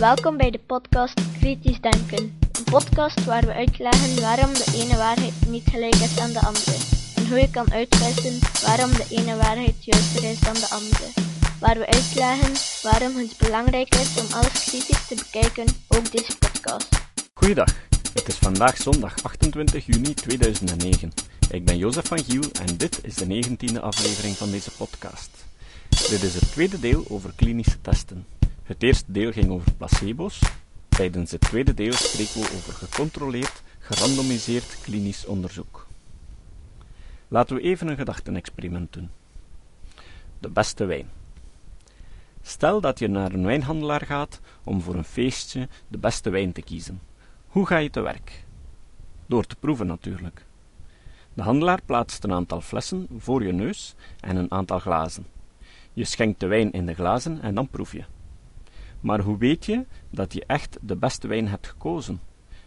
Welkom bij de podcast Kritisch Denken. Een podcast waar we uitleggen waarom de ene waarheid niet gelijk is aan de andere. En hoe je kan uitwissen waarom de ene waarheid juister is dan de andere. Waar we uitleggen waarom het belangrijk is om alles kritisch te bekijken, ook deze podcast. Goeiedag, het is vandaag zondag 28 juni 2009. Ik ben Jozef van Giel en dit is de 19e aflevering van deze podcast. Dit is het tweede deel over klinische testen. Het eerste deel ging over placebo's. Tijdens het tweede deel spreken we over gecontroleerd, gerandomiseerd klinisch onderzoek. Laten we even een gedachtenexperiment doen. De beste wijn. Stel dat je naar een wijnhandelaar gaat om voor een feestje de beste wijn te kiezen. Hoe ga je te werk? Door te proeven natuurlijk. De handelaar plaatst een aantal flessen voor je neus en een aantal glazen. Je schenkt de wijn in de glazen en dan proef je. Maar hoe weet je dat je echt de beste wijn hebt gekozen?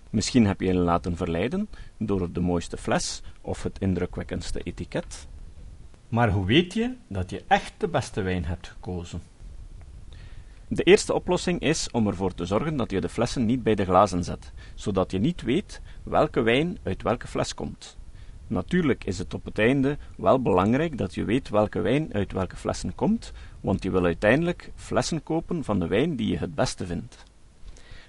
Misschien heb je je laten verleiden door de mooiste fles of het indrukwekkendste etiket. Maar hoe weet je dat je echt de beste wijn hebt gekozen? De eerste oplossing is om ervoor te zorgen dat je de flessen niet bij de glazen zet, zodat je niet weet welke wijn uit welke fles komt. Natuurlijk is het op het einde wel belangrijk dat je weet welke wijn uit welke flessen komt, want je wil uiteindelijk flessen kopen van de wijn die je het beste vindt.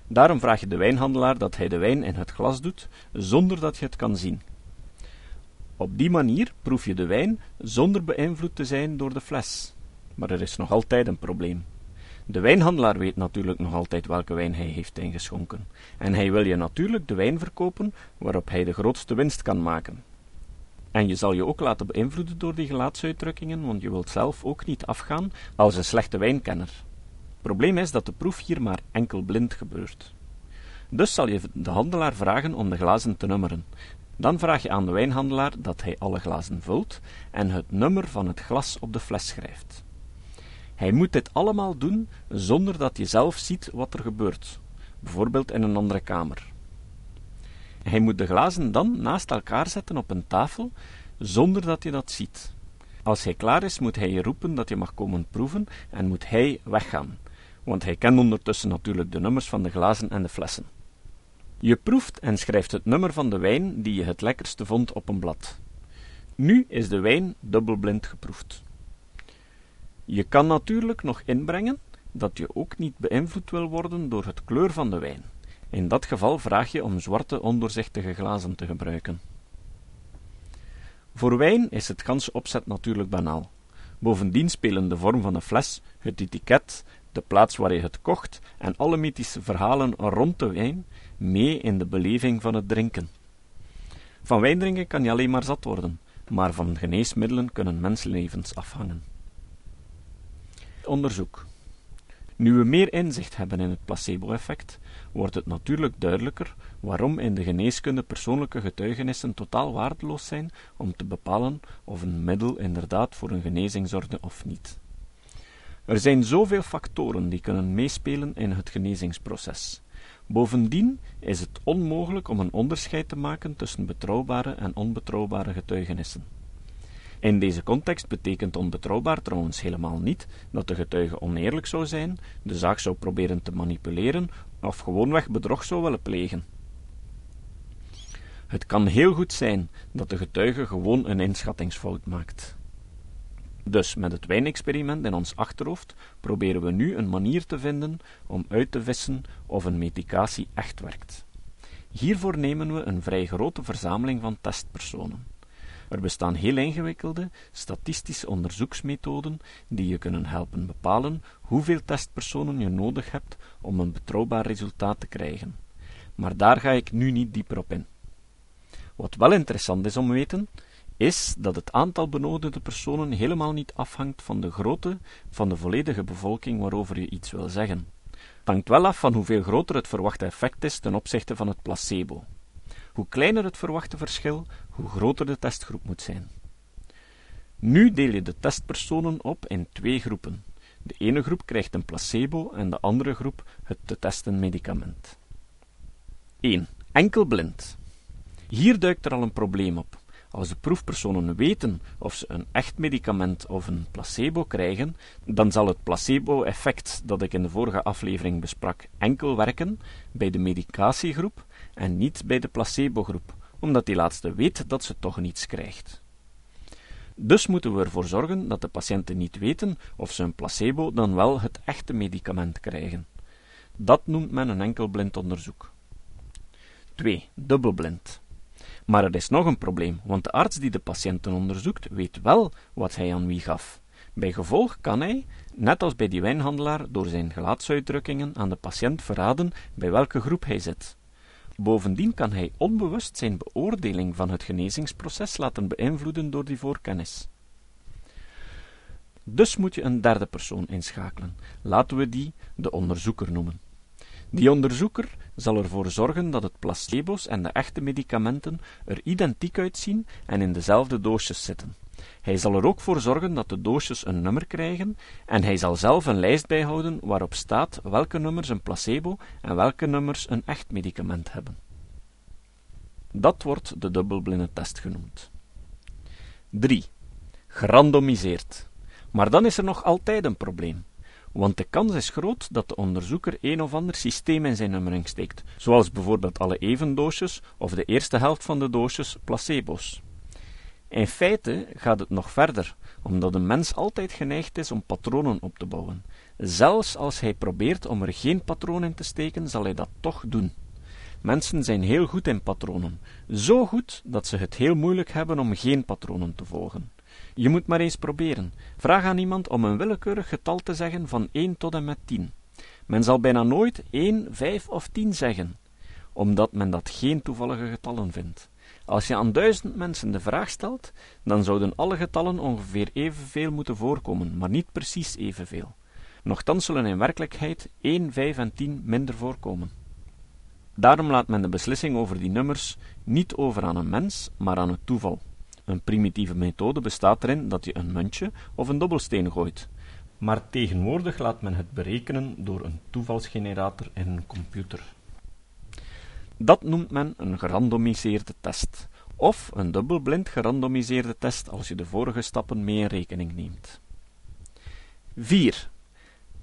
Daarom vraag je de wijnhandelaar dat hij de wijn in het glas doet, zonder dat je het kan zien. Op die manier proef je de wijn zonder beïnvloed te zijn door de fles. Maar er is nog altijd een probleem. De wijnhandelaar weet natuurlijk nog altijd welke wijn hij heeft ingeschonken, en hij wil je natuurlijk de wijn verkopen waarop hij de grootste winst kan maken. En je zal je ook laten beïnvloeden door die gelaatsuitdrukkingen, want je wilt zelf ook niet afgaan als een slechte wijnkenner. Het probleem is dat de proef hier maar enkel blind gebeurt. Dus zal je de handelaar vragen om de glazen te nummeren. Dan vraag je aan de wijnhandelaar dat hij alle glazen vult en het nummer van het glas op de fles schrijft. Hij moet dit allemaal doen zonder dat je zelf ziet wat er gebeurt, bijvoorbeeld in een andere kamer. Hij moet de glazen dan naast elkaar zetten op een tafel, zonder dat je dat ziet. Als hij klaar is, moet hij je roepen dat je mag komen proeven en moet hij weggaan, want hij kent ondertussen natuurlijk de nummers van de glazen en de flessen. Je proeft en schrijft het nummer van de wijn die je het lekkerste vond op een blad. Nu is de wijn dubbelblind geproefd. Je kan natuurlijk nog inbrengen dat je ook niet beïnvloed wil worden door het kleur van de wijn. In dat geval vraag je om zwarte ondoorzichtige glazen te gebruiken. Voor wijn is het ganse opzet natuurlijk banaal. Bovendien spelen de vorm van de fles, het etiket, de plaats waar je het kocht en alle mythische verhalen rond de wijn mee in de beleving van het drinken. Van wijn drinken kan je alleen maar zat worden, maar van geneesmiddelen kunnen mensenlevens afhangen. Onderzoek nu we meer inzicht hebben in het placebo-effect, wordt het natuurlijk duidelijker waarom in de geneeskunde persoonlijke getuigenissen totaal waardeloos zijn om te bepalen of een middel inderdaad voor een genezing zorgde of niet. Er zijn zoveel factoren die kunnen meespelen in het genezingsproces. Bovendien is het onmogelijk om een onderscheid te maken tussen betrouwbare en onbetrouwbare getuigenissen. In deze context betekent onbetrouwbaar trouwens helemaal niet dat de getuige oneerlijk zou zijn, de zaak zou proberen te manipuleren of gewoonweg bedrog zou willen plegen. Het kan heel goed zijn dat de getuige gewoon een inschattingsfout maakt. Dus met het wijnexperiment in ons achterhoofd proberen we nu een manier te vinden om uit te vissen of een medicatie echt werkt. Hiervoor nemen we een vrij grote verzameling van testpersonen. Er bestaan heel ingewikkelde statistische onderzoeksmethoden die je kunnen helpen bepalen hoeveel testpersonen je nodig hebt om een betrouwbaar resultaat te krijgen. Maar daar ga ik nu niet dieper op in. Wat wel interessant is om te weten, is dat het aantal benodigde personen helemaal niet afhangt van de grootte van de volledige bevolking waarover je iets wil zeggen. Het hangt wel af van hoeveel groter het verwachte effect is ten opzichte van het placebo. Hoe kleiner het verwachte verschil, hoe groter de testgroep moet zijn. Nu deel je de testpersonen op in twee groepen. De ene groep krijgt een placebo en de andere groep het te testen medicament. 1. Enkel blind. Hier duikt er al een probleem op. Als de proefpersonen weten of ze een echt medicament of een placebo krijgen, dan zal het placebo-effect dat ik in de vorige aflevering besprak enkel werken bij de medicatiegroep en niet bij de placebo-groep, omdat die laatste weet dat ze toch niets krijgt. Dus moeten we ervoor zorgen dat de patiënten niet weten of ze een placebo dan wel het echte medicament krijgen. Dat noemt men een enkelblind onderzoek. 2. Dubbelblind. Maar er is nog een probleem, want de arts die de patiënten onderzoekt weet wel wat hij aan wie gaf. Bij gevolg kan hij, net als bij die wijnhandelaar, door zijn gelaatsuitdrukkingen aan de patiënt verraden bij welke groep hij zit. Bovendien kan hij onbewust zijn beoordeling van het genezingsproces laten beïnvloeden door die voorkennis. Dus moet je een derde persoon inschakelen. Laten we die de onderzoeker noemen. Die onderzoeker zal ervoor zorgen dat het placebo's en de echte medicamenten er identiek uitzien en in dezelfde doosjes zitten. Hij zal er ook voor zorgen dat de doosjes een nummer krijgen en hij zal zelf een lijst bijhouden waarop staat welke nummers een placebo en welke nummers een echt medicament hebben. Dat wordt de dubbelblinde test genoemd. 3. Gerandomiseerd. Maar dan is er nog altijd een probleem want de kans is groot dat de onderzoeker een of ander systeem in zijn nummering steekt, zoals bijvoorbeeld alle evendoosjes of de eerste helft van de doosjes placebo's. In feite gaat het nog verder, omdat een mens altijd geneigd is om patronen op te bouwen. Zelfs als hij probeert om er geen patroon in te steken, zal hij dat toch doen. Mensen zijn heel goed in patronen, zo goed dat ze het heel moeilijk hebben om geen patronen te volgen. Je moet maar eens proberen. Vraag aan iemand om een willekeurig getal te zeggen van 1 tot en met 10. Men zal bijna nooit 1, 5 of 10 zeggen, omdat men dat geen toevallige getallen vindt. Als je aan duizend mensen de vraag stelt, dan zouden alle getallen ongeveer evenveel moeten voorkomen, maar niet precies evenveel. Nochtans zullen in werkelijkheid 1, 5 en 10 minder voorkomen. Daarom laat men de beslissing over die nummers niet over aan een mens, maar aan het toeval. Een primitieve methode bestaat erin dat je een muntje of een dobbelsteen gooit. Maar tegenwoordig laat men het berekenen door een toevalsgenerator in een computer. Dat noemt men een gerandomiseerde test, of een dubbelblind gerandomiseerde test als je de vorige stappen mee in rekening neemt. 4.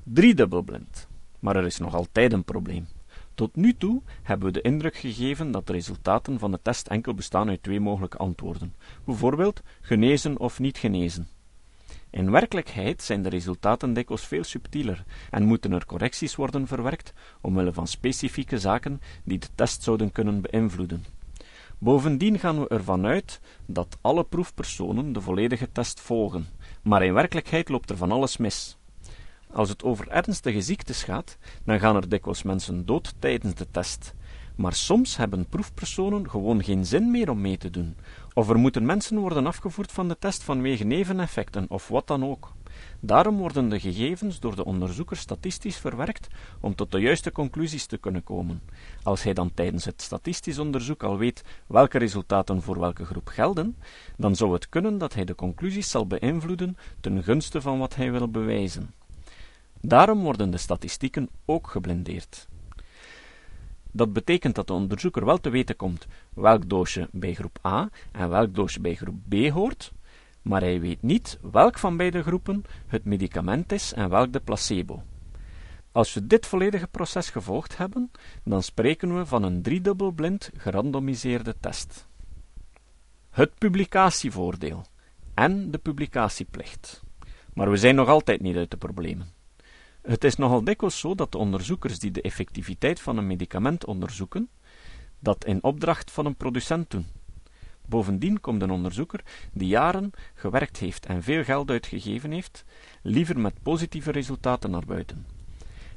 Drie dubbelblind. Maar er is nog altijd een probleem. Tot nu toe hebben we de indruk gegeven dat de resultaten van de test enkel bestaan uit twee mogelijke antwoorden, bijvoorbeeld genezen of niet genezen. In werkelijkheid zijn de resultaten dikwijls veel subtieler en moeten er correcties worden verwerkt omwille van specifieke zaken die de test zouden kunnen beïnvloeden. Bovendien gaan we ervan uit dat alle proefpersonen de volledige test volgen, maar in werkelijkheid loopt er van alles mis. Als het over ernstige ziektes gaat, dan gaan er dikwijls mensen dood tijdens de test. Maar soms hebben proefpersonen gewoon geen zin meer om mee te doen, of er moeten mensen worden afgevoerd van de test vanwege neveneffecten of wat dan ook. Daarom worden de gegevens door de onderzoeker statistisch verwerkt om tot de juiste conclusies te kunnen komen. Als hij dan tijdens het statistisch onderzoek al weet welke resultaten voor welke groep gelden, dan zou het kunnen dat hij de conclusies zal beïnvloeden ten gunste van wat hij wil bewijzen. Daarom worden de statistieken ook geblindeerd. Dat betekent dat de onderzoeker wel te weten komt welk doosje bij groep A en welk doosje bij groep B hoort, maar hij weet niet welk van beide groepen het medicament is en welk de placebo. Als we dit volledige proces gevolgd hebben, dan spreken we van een driedubbelblind gerandomiseerde test. Het publicatievoordeel en de publicatieplicht. Maar we zijn nog altijd niet uit de problemen. Het is nogal dikwijls zo dat de onderzoekers die de effectiviteit van een medicament onderzoeken, dat in opdracht van een producent doen. Bovendien komt een onderzoeker die jaren gewerkt heeft en veel geld uitgegeven heeft, liever met positieve resultaten naar buiten.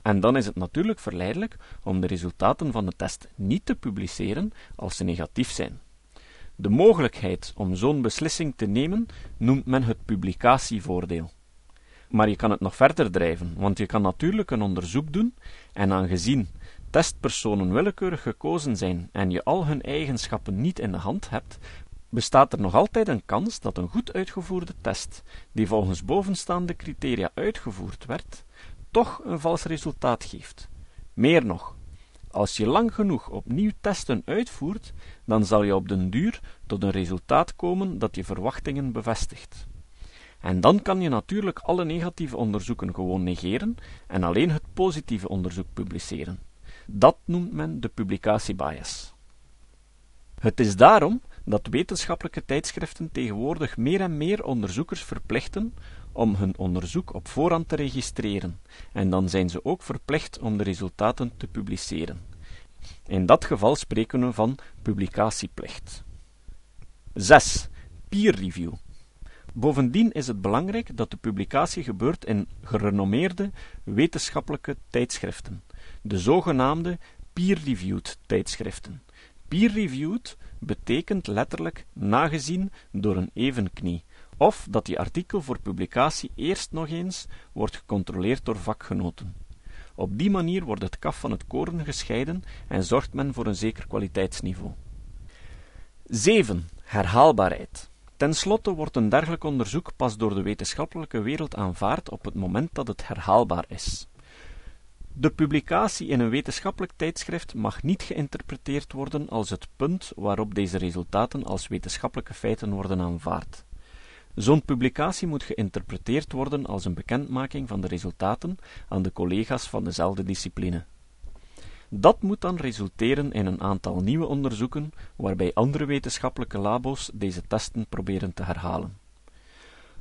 En dan is het natuurlijk verleidelijk om de resultaten van de test niet te publiceren als ze negatief zijn. De mogelijkheid om zo'n beslissing te nemen noemt men het publicatievoordeel. Maar je kan het nog verder drijven, want je kan natuurlijk een onderzoek doen en aangezien testpersonen willekeurig gekozen zijn en je al hun eigenschappen niet in de hand hebt, bestaat er nog altijd een kans dat een goed uitgevoerde test, die volgens bovenstaande criteria uitgevoerd werd, toch een vals resultaat geeft. Meer nog, als je lang genoeg opnieuw testen uitvoert, dan zal je op den duur tot een resultaat komen dat je verwachtingen bevestigt. En dan kan je natuurlijk alle negatieve onderzoeken gewoon negeren en alleen het positieve onderzoek publiceren. Dat noemt men de publicatiebias. Het is daarom dat wetenschappelijke tijdschriften tegenwoordig meer en meer onderzoekers verplichten om hun onderzoek op voorhand te registreren, en dan zijn ze ook verplicht om de resultaten te publiceren. In dat geval spreken we van publicatieplicht. 6. Peer review. Bovendien is het belangrijk dat de publicatie gebeurt in gerenommeerde wetenschappelijke tijdschriften, de zogenaamde peer-reviewed tijdschriften. Peer-reviewed betekent letterlijk nagezien door een evenknie, of dat die artikel voor publicatie eerst nog eens wordt gecontroleerd door vakgenoten. Op die manier wordt het kaf van het koren gescheiden en zorgt men voor een zeker kwaliteitsniveau. 7. Herhaalbaarheid. Ten slotte wordt een dergelijk onderzoek pas door de wetenschappelijke wereld aanvaard op het moment dat het herhaalbaar is. De publicatie in een wetenschappelijk tijdschrift mag niet geïnterpreteerd worden als het punt waarop deze resultaten als wetenschappelijke feiten worden aanvaard. Zo'n publicatie moet geïnterpreteerd worden als een bekendmaking van de resultaten aan de collega's van dezelfde discipline. Dat moet dan resulteren in een aantal nieuwe onderzoeken, waarbij andere wetenschappelijke labo's deze testen proberen te herhalen.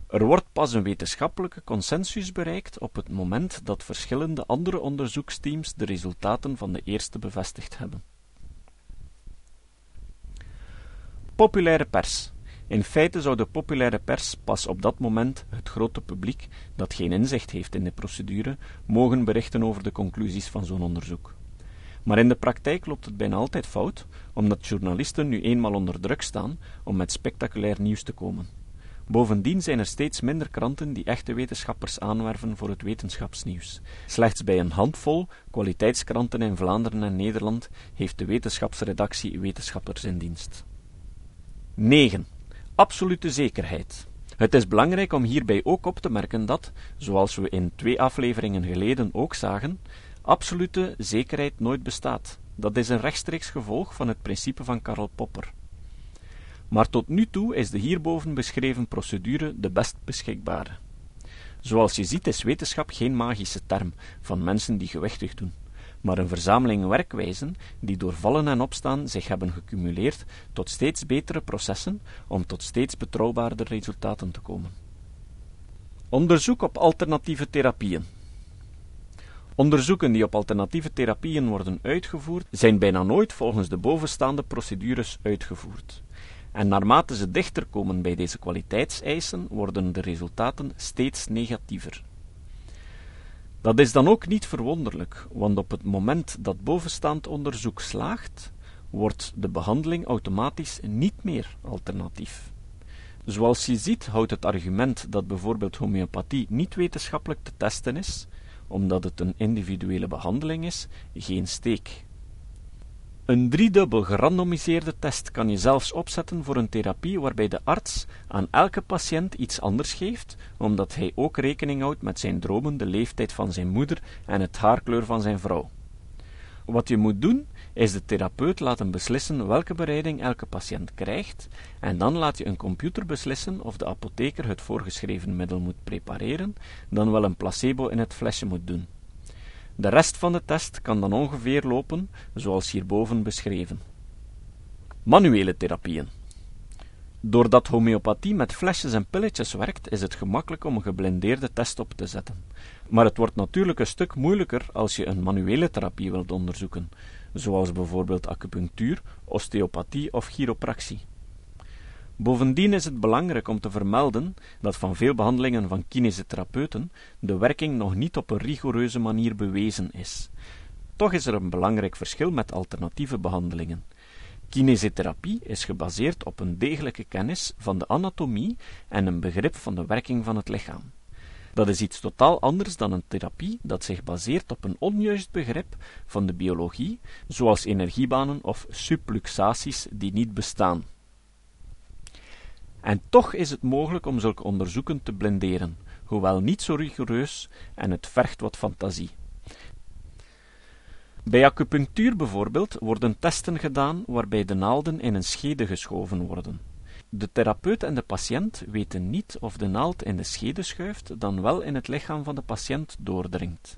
Er wordt pas een wetenschappelijke consensus bereikt op het moment dat verschillende andere onderzoeksteams de resultaten van de eerste bevestigd hebben. Populaire pers. In feite zou de populaire pers pas op dat moment het grote publiek, dat geen inzicht heeft in de procedure, mogen berichten over de conclusies van zo'n onderzoek. Maar in de praktijk loopt het bijna altijd fout, omdat journalisten nu eenmaal onder druk staan om met spectaculair nieuws te komen. Bovendien zijn er steeds minder kranten die echte wetenschappers aanwerven voor het wetenschapsnieuws. Slechts bij een handvol kwaliteitskranten in Vlaanderen en Nederland heeft de wetenschapsredactie wetenschappers in dienst. 9. Absolute zekerheid. Het is belangrijk om hierbij ook op te merken dat, zoals we in twee afleveringen geleden ook zagen, absolute zekerheid nooit bestaat. Dat is een rechtstreeks gevolg van het principe van Karl Popper. Maar tot nu toe is de hierboven beschreven procedure de best beschikbare. Zoals je ziet is wetenschap geen magische term van mensen die gewichtig doen, maar een verzameling werkwijzen die door vallen en opstaan zich hebben gecumuleerd tot steeds betere processen om tot steeds betrouwbaarder resultaten te komen. Onderzoek op alternatieve therapieën. Onderzoeken die op alternatieve therapieën worden uitgevoerd, zijn bijna nooit volgens de bovenstaande procedures uitgevoerd. En naarmate ze dichter komen bij deze kwaliteitseisen, worden de resultaten steeds negatiever. Dat is dan ook niet verwonderlijk, want op het moment dat bovenstaand onderzoek slaagt, wordt de behandeling automatisch niet meer alternatief. Zoals je ziet houdt het argument dat bijvoorbeeld homeopathie niet wetenschappelijk te testen is, omdat het een individuele behandeling is, geen steek. Een driedubbel gerandomiseerde test kan je zelfs opzetten voor een therapie waarbij de arts aan elke patiënt iets anders geeft, omdat hij ook rekening houdt met zijn dromen, de leeftijd van zijn moeder en het haarkleur van zijn vrouw. Wat je moet doen, is de therapeut laten beslissen welke bereiding elke patiënt krijgt, en dan laat je een computer beslissen of de apotheker het voorgeschreven middel moet prepareren, dan wel een placebo in het flesje moet doen. De rest van de test kan dan ongeveer lopen zoals hierboven beschreven. Manuele therapieën. Doordat homeopathie met flesjes en pilletjes werkt, is het gemakkelijk om een geblindeerde test op te zetten. Maar het wordt natuurlijk een stuk moeilijker als je een manuele therapie wilt onderzoeken, zoals bijvoorbeeld acupunctuur, osteopathie of chiropractie. Bovendien is het belangrijk om te vermelden dat van veel behandelingen van kinesitherapeuten de werking nog niet op een rigoureuze manier bewezen is. Toch is er een belangrijk verschil met alternatieve behandelingen. Kinesiotherapie is gebaseerd op een degelijke kennis van de anatomie en een begrip van de werking van het lichaam. Dat is iets totaal anders dan een therapie dat zich baseert op een onjuist begrip van de biologie, zoals energiebanen of subluxaties die niet bestaan. En toch is het mogelijk om zulke onderzoeken te blinderen, hoewel niet zo rigoureus en het vergt wat fantasie. Bij acupunctuur bijvoorbeeld worden testen gedaan waarbij de naalden in een schede geschoven worden. De therapeut en de patiënt weten niet of de naald in de schede schuift, dan wel in het lichaam van de patiënt doordringt.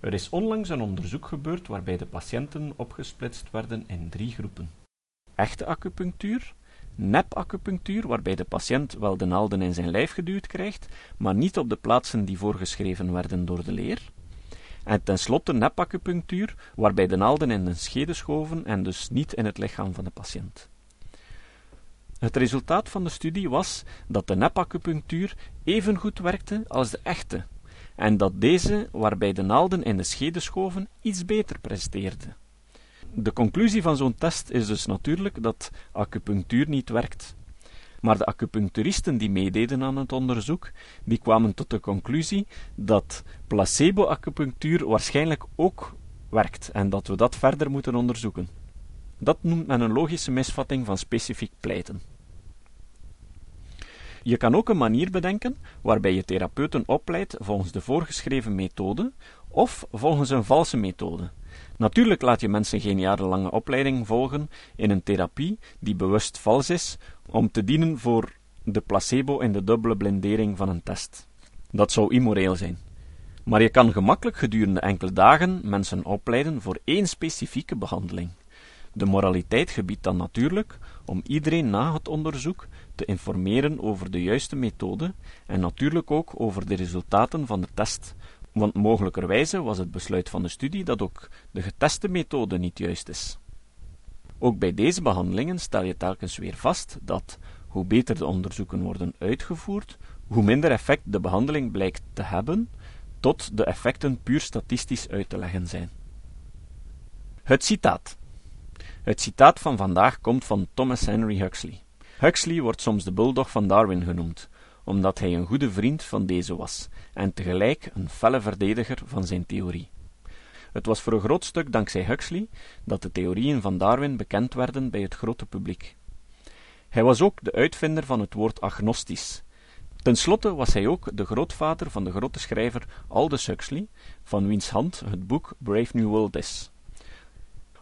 Er is onlangs een onderzoek gebeurd waarbij de patiënten opgesplitst werden in drie groepen. Echte acupunctuur, nep-acupunctuur, waarbij de patiënt wel de naalden in zijn lijf geduwd krijgt, maar niet op de plaatsen die voorgeschreven werden door de leer, en tenslotte nepacupunctuur, waarbij de naalden in de schede schoven en dus niet in het lichaam van de patiënt. Het resultaat van de studie was dat de nepacupunctuur even goed werkte als de echte, en dat deze, waarbij de naalden in de schede schoven, iets beter presteerde. De conclusie van zo'n test is dus natuurlijk dat acupunctuur niet werkt. Maar de acupuncturisten die meededen aan het onderzoek, die kwamen tot de conclusie dat placebo-acupunctuur waarschijnlijk ook werkt en dat we dat verder moeten onderzoeken. Dat noemt men een logische misvatting van specifiek pleiten. Je kan ook een manier bedenken waarbij je therapeuten opleidt volgens de voorgeschreven methode of volgens een valse methode. Natuurlijk laat je mensen geen jarenlange opleiding volgen in een therapie die bewust vals is, om te dienen voor de placebo in de dubbele blindering van een test. Dat zou immoreel zijn. Maar je kan gemakkelijk gedurende enkele dagen mensen opleiden voor één specifieke behandeling. De moraliteit gebiedt dan natuurlijk om iedereen na het onderzoek te informeren over de juiste methode en natuurlijk ook over de resultaten van de test, want mogelijkerwijze was het besluit van de studie dat ook de geteste methode niet juist is. Ook bij deze behandelingen stel je telkens weer vast dat, hoe beter de onderzoeken worden uitgevoerd, hoe minder effect de behandeling blijkt te hebben, tot de effecten puur statistisch uit te leggen zijn. Het citaat. Het citaat van vandaag komt van Thomas Henry Huxley. Huxley wordt soms de bulldog van Darwin genoemd, omdat hij een goede vriend van deze was en tegelijk een felle verdediger van zijn theorie. Het was voor een groot stuk dankzij Huxley dat de theorieën van Darwin bekend werden bij het grote publiek. Hij was ook de uitvinder van het woord agnostisch. Ten slotte was hij ook de grootvader van de grote schrijver Aldous Huxley, van wiens hand het boek Brave New World is.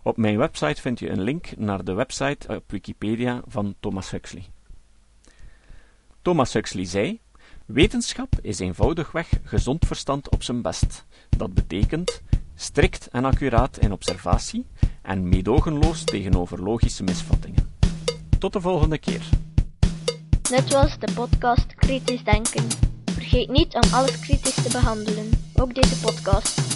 Op mijn website vind je een link naar de website op Wikipedia van Thomas Huxley. Thomas Huxley zei: Wetenschap is eenvoudigweg gezond verstand op zijn best. Dat betekent strikt en accuraat in observatie en meedogenloos tegenover logische misvattingen. Tot de volgende keer. Dit was de podcast Kritisch Denken. Vergeet niet om alles kritisch te behandelen, ook deze podcast.